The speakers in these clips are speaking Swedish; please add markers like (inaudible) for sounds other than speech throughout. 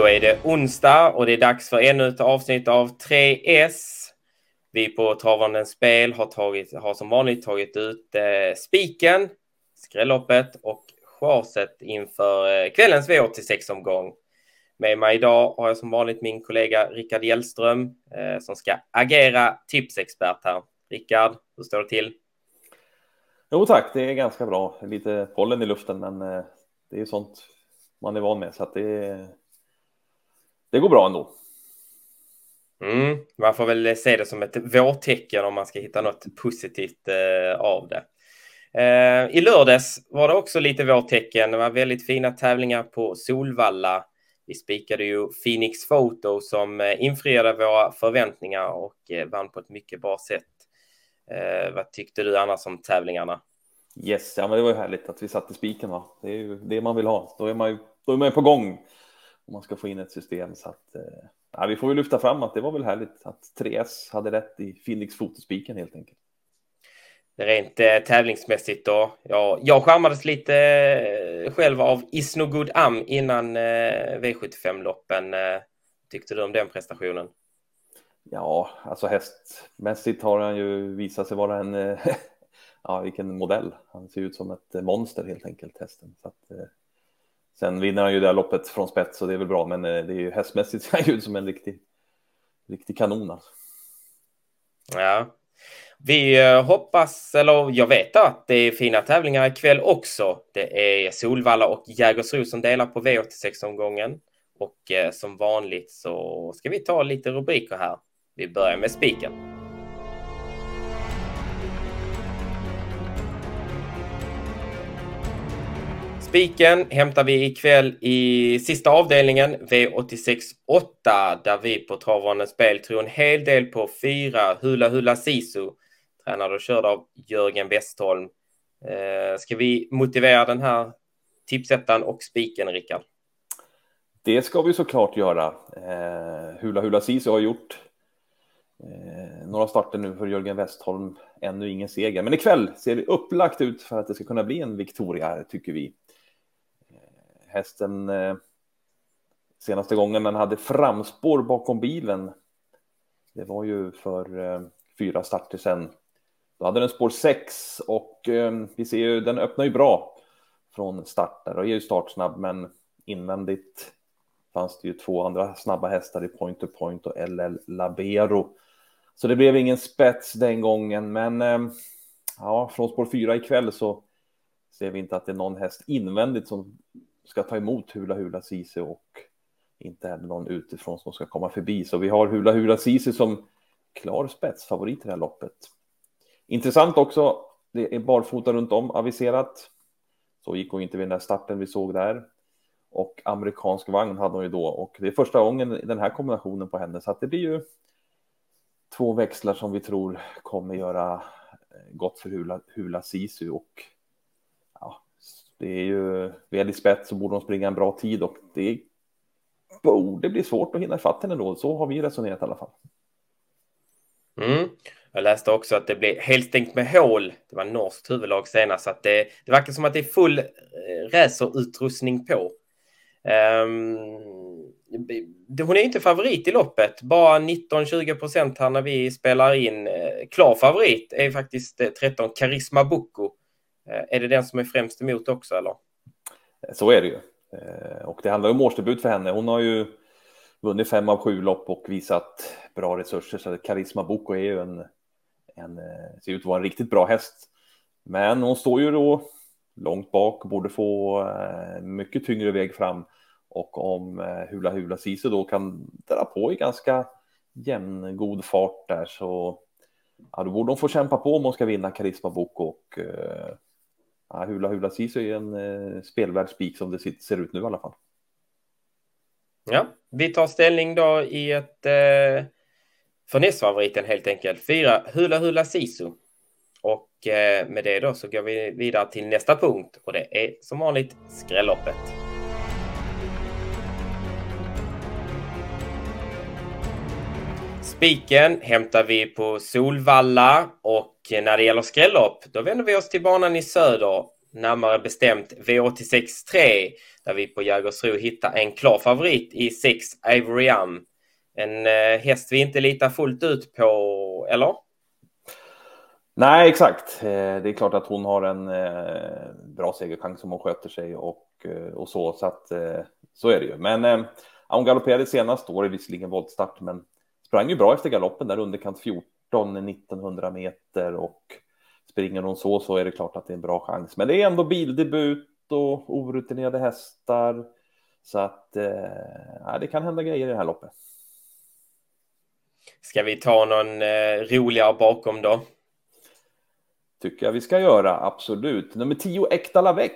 Då är det onsdag och det är dags för ännu ett avsnitt av 3S. Vi på Travande Spel har, tagit, har som vanligt tagit ut eh, spiken, skrälloppet och chaset inför eh, kvällens V86-omgång. Med mig idag har jag som vanligt min kollega Rickard Hjellström eh, som ska agera tipsexpert här. Rickard, hur står det till? Jo tack, det är ganska bra. Lite pollen i luften, men eh, det är sånt man är van med så att det, det går bra ändå. Mm, man får väl se det som ett vårtecken om man ska hitta något positivt eh, av det. Eh, I lördags var det också lite vårtecken. Det var väldigt fina tävlingar på Solvalla. Vi spikade ju Phoenix Photo som eh, infriade våra förväntningar och eh, vann på ett mycket bra sätt. Eh, vad tyckte du annars om tävlingarna? Yes, ja, men det var ju härligt att vi satte spiken. Va? Det är ju det man vill ha. Då är man ju då är man på gång om man ska få in ett system. Så att, eh, ja, vi får ju lyfta fram att det var väl härligt att 3S hade rätt i Phoenix fotospiken helt enkelt. Rent eh, tävlingsmässigt då. Ja, jag skärmades lite eh, själv av Isnogood Am innan eh, V75-loppen. Eh, tyckte du om den prestationen? Ja, alltså hästmässigt har han ju visat sig vara en, eh, (laughs) ja vilken modell. Han ser ut som ett monster helt enkelt, hästen. Så att, eh, sen vinner han ju det här loppet från spets så det är väl bra, men eh, det är ju hästmässigt ser han ut som en riktig, riktig kanon alltså. Ja, vi eh, hoppas, eller jag vet att det är fina tävlingar ikväll också. Det är Solvalla och Jägersro som delar på V86-omgången. Och eh, som vanligt så ska vi ta lite rubriker här. Vi börjar med spiken. Spiken hämtar vi ikväll i sista avdelningen V86 8 där vi på Travvarnens Spel tror en hel del på fyra Hula Hula Sisu tränad och körd av Jörgen Westholm. Eh, ska vi motivera den här tipsettan och spiken, Rickard? Det ska vi såklart göra. Eh, Hula Hula Sisu har gjort Eh, några starter nu för Jörgen Westholm, ännu ingen seger. Men ikväll ser det upplagt ut för att det ska kunna bli en Victoria, tycker vi. Hästen, eh, senaste gången den hade framspår bakom bilen, det var ju för eh, fyra starter sedan. Då hade den spår 6 och eh, vi ser ju, den öppnar ju bra från start där och är ju startsnabb, men invändigt fanns det ju två andra snabba hästar i Point to Point och LL Labero så det blev ingen spets den gången, men eh, ja, från spår 4 ikväll så ser vi inte att det är någon häst invändigt som ska ta emot Hula Hula Sisi och inte heller någon utifrån som ska komma förbi. Så vi har Hula Hula Sisi som klar spetsfavorit i det här loppet. Intressant också, det är barfota runt om aviserat. Så gick hon inte vid den där starten vi såg där. Och amerikansk vagn hade hon ju då och det är första gången i den här kombinationen på henne så att det blir ju två växlar som vi tror kommer göra gott för Hula, Hula Sisu och det är ju väl i spets så borde de springa en bra tid och det borde bli svårt att hinna ifatt henne då. Så har vi resonerat i alla fall. Mm. Jag läste också att det blir helstängt med hål. Det var norskt huvudlag senast, så att det, det verkar som att det är full eh, racerutrustning på. Um, hon är inte favorit i loppet. Bara 19-20 procent här när vi spelar in. Eh, klar favorit är faktiskt eh, 13 Karisma Boko. Eh, är det den som är främst emot också eller? Eh, så är det ju. Eh, och det handlar om årsdebut för henne. Hon har ju vunnit fem av sju lopp och visat bra resurser. Så Karisma Boko är ju en, en ser ut att vara en riktigt bra häst. Men hon står ju då långt bak, borde få mycket tyngre väg fram. Och om Hula Hula Sisu då kan dra på i ganska jämn god fart där så ja, då borde hon få kämpa på om hon ska vinna Karisma Boko och eh, ja, Hula Hula Sisu är en eh, spelvärd spik som det ser ut nu i alla fall. Ja, vi tar ställning då i ett eh, för nästfavoriten helt enkelt. Fyra Hula Hula Sisu. Och eh, med det då så går vi vidare till nästa punkt och det är som vanligt skrälloppet. Spiken hämtar vi på Solvalla och när det gäller skrällopp då vänder vi oss till banan i söder. närmare bestämt V86.3 där vi på Jägersro hittar en klar favorit i 6 Ivory Am. En eh, häst vi inte litar fullt ut på, eller? Nej, exakt. Eh, det är klart att hon har en eh, bra segerchans om hon sköter sig och, och så, så att så är det ju. Men hon galopperade senast, då var det visserligen voltstart, men sprang ju bra efter galoppen där underkant 14, 1900 meter och springer hon så så är det klart att det är en bra chans. Men det är ändå bildebut och orutinerade hästar. Så att eh, det kan hända grejer i det här loppet. Ska vi ta någon eh, roligare bakom då? Tycker jag vi ska göra, absolut. Nummer 10, Ekta Lavec.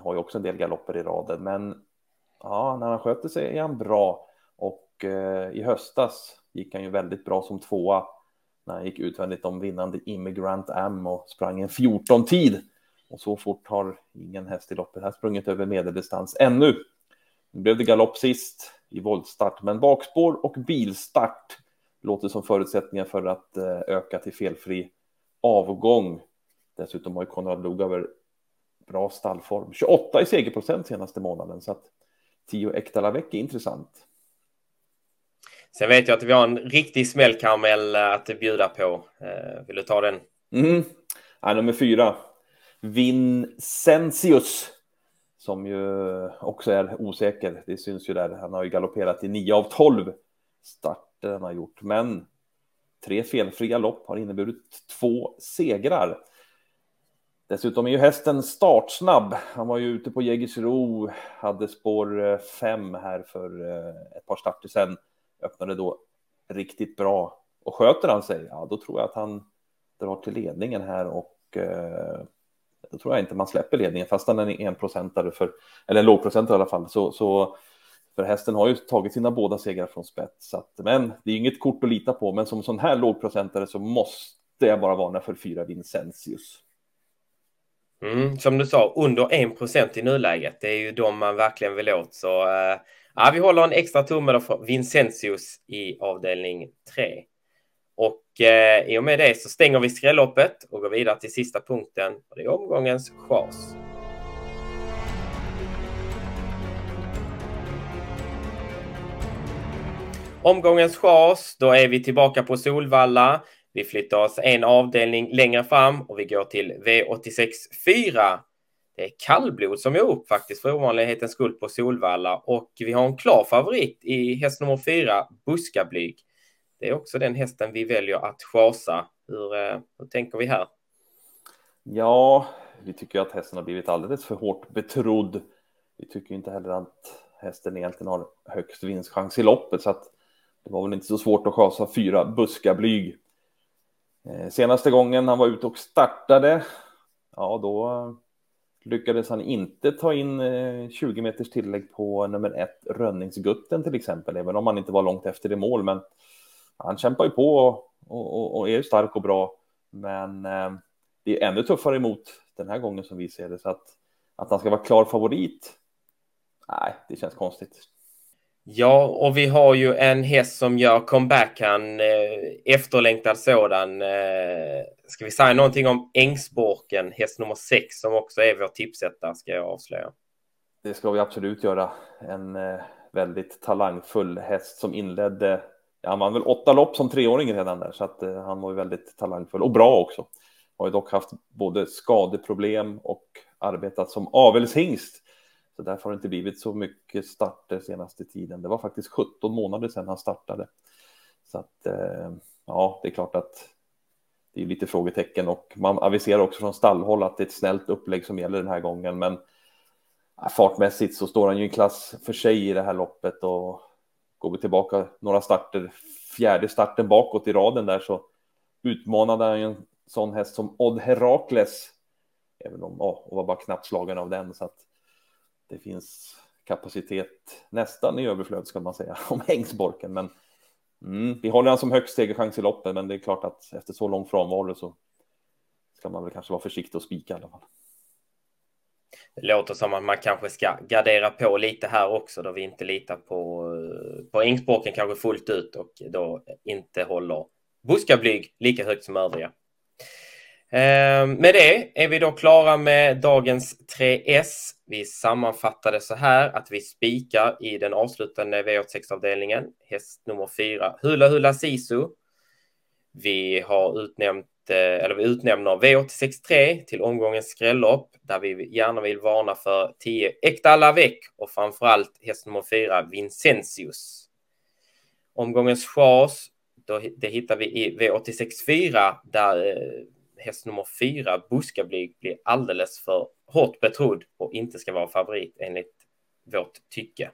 Har ju också en del galopper i raden, men ja, när han sköter sig är han bra. Och eh, i höstas gick han ju väldigt bra som tvåa när han gick utvändigt om vinnande Immigrant Am och sprang en 14 tid. Och så fort har ingen häst i loppet här sprungit över medeldistans ännu. Nu blev det galopp sist i voltstart, men bakspår och bilstart låter som förutsättningar för att eh, öka till felfri avgång. Dessutom har ju Konrad Lugauer bra stallform. 28 i segerprocent senaste månaden, så att 10 Ekta är intressant. Sen vet jag att vi har en riktig smällkaramell att bjuda på. Eh, vill du ta den? Mm. Ja, nummer fyra. Vincentius. Som ju också är osäker. Det syns ju där. Han har ju galopperat i 9 av 12 starter han har gjort. Men tre felfria lopp har inneburit två segrar. Dessutom är ju hästen startsnabb. Han var ju ute på Jägersro, hade spår eh, 5 här för eh, ett par starter sedan öppnade då riktigt bra. Och sköter han sig, ja då tror jag att han drar till ledningen här och eh, då tror jag inte man släpper ledningen fast han är en procentare för, eller en lågprocentare i alla fall. Så, så för hästen har ju tagit sina båda segrar från spets. Så att, men det är inget kort att lita på, men som sån här lågprocentare så måste jag bara varna för fyra Vincentius. Mm, som du sa, under 1 procent i nuläget. Det är ju de man verkligen vill åt. Så eh, Ja, vi håller en extra tumme för Vincentius i avdelning 3. Och eh, i och med det så stänger vi skrälloppet och går vidare till sista punkten. Och det är omgångens chas. Omgångens chas, då är vi tillbaka på Solvalla. Vi flyttar oss en avdelning längre fram och vi går till V86 4 det är kallblod som är upp faktiskt för ovanlighetens skull på Solvalla och vi har en klar favorit i häst nummer fyra, Buskablyg. Det är också den hästen vi väljer att chasa. Hur, eh, hur tänker vi här? Ja, vi tycker att hästen har blivit alldeles för hårt betrodd. Vi tycker inte heller att hästen egentligen har högst vinstchans i loppet så att det var väl inte så svårt att chasa fyra Buskablyg. Eh, senaste gången han var ute och startade, ja då lyckades han inte ta in eh, 20 meters tillägg på nummer ett, Rönningsgutten till exempel, även om han inte var långt efter i mål. Men han kämpar ju på och, och, och är stark och bra. Men eh, det är ännu tuffare emot den här gången som vi ser det. Så att, att han ska vara klar favorit, nej, det känns konstigt. Ja, och vi har ju en häst som gör comeback, han eh, efterlängtad sådan. Eh, ska vi säga någonting om Ängsborken, häst nummer sex som också är vår tipsetta, ska jag avslöja. Det ska vi absolut göra. En eh, väldigt talangfull häst som inledde, ja, han vann väl åtta lopp som treåring redan där, så att eh, han var ju väldigt talangfull och bra också. Har ju dock haft både skadeproblem och arbetat som avelshingst så därför har det inte blivit så mycket starter senaste tiden. Det var faktiskt 17 månader sedan han startade. Så att eh, ja, det är klart att det är lite frågetecken och man aviserar också från stallhåll att det är ett snällt upplägg som gäller den här gången. Men fartmässigt så står han ju i klass för sig i det här loppet och går vi tillbaka några starter, fjärde starten bakåt i raden där så utmanade han ju en sån häst som Odd Herakles. Även om, ja, och var bara knappt slagen av den så att det finns kapacitet nästan i överflöd ska man säga (laughs) om Ängsborken. Men mm, vi håller han som högst segerchans i loppet, men det är klart att efter så lång frånvaro så ska man väl kanske vara försiktig och spika i alla fall. Det låter som att man kanske ska gardera på lite här också då vi inte litar på, på Ängsborken kanske fullt ut och då inte håller Buskablyg lika högt som övriga. Ehm, med det är vi då klara med dagens 3S. Vi sammanfattade så här att vi spikar i den avslutande V86-avdelningen häst nummer 4, Hula Hula Sisu. Vi har utnämnt eh, eller vi utnämner V863 till omgångens skrällopp där vi gärna vill varna för 10 Äkta Lavec och framförallt häst nummer 4 Vincentius. Omgångens chas, då, det hittar vi i V864 där eh, häst nummer fyra, Buskablyg blir alldeles för hårt betrodd och inte ska vara favorit enligt vårt tycke.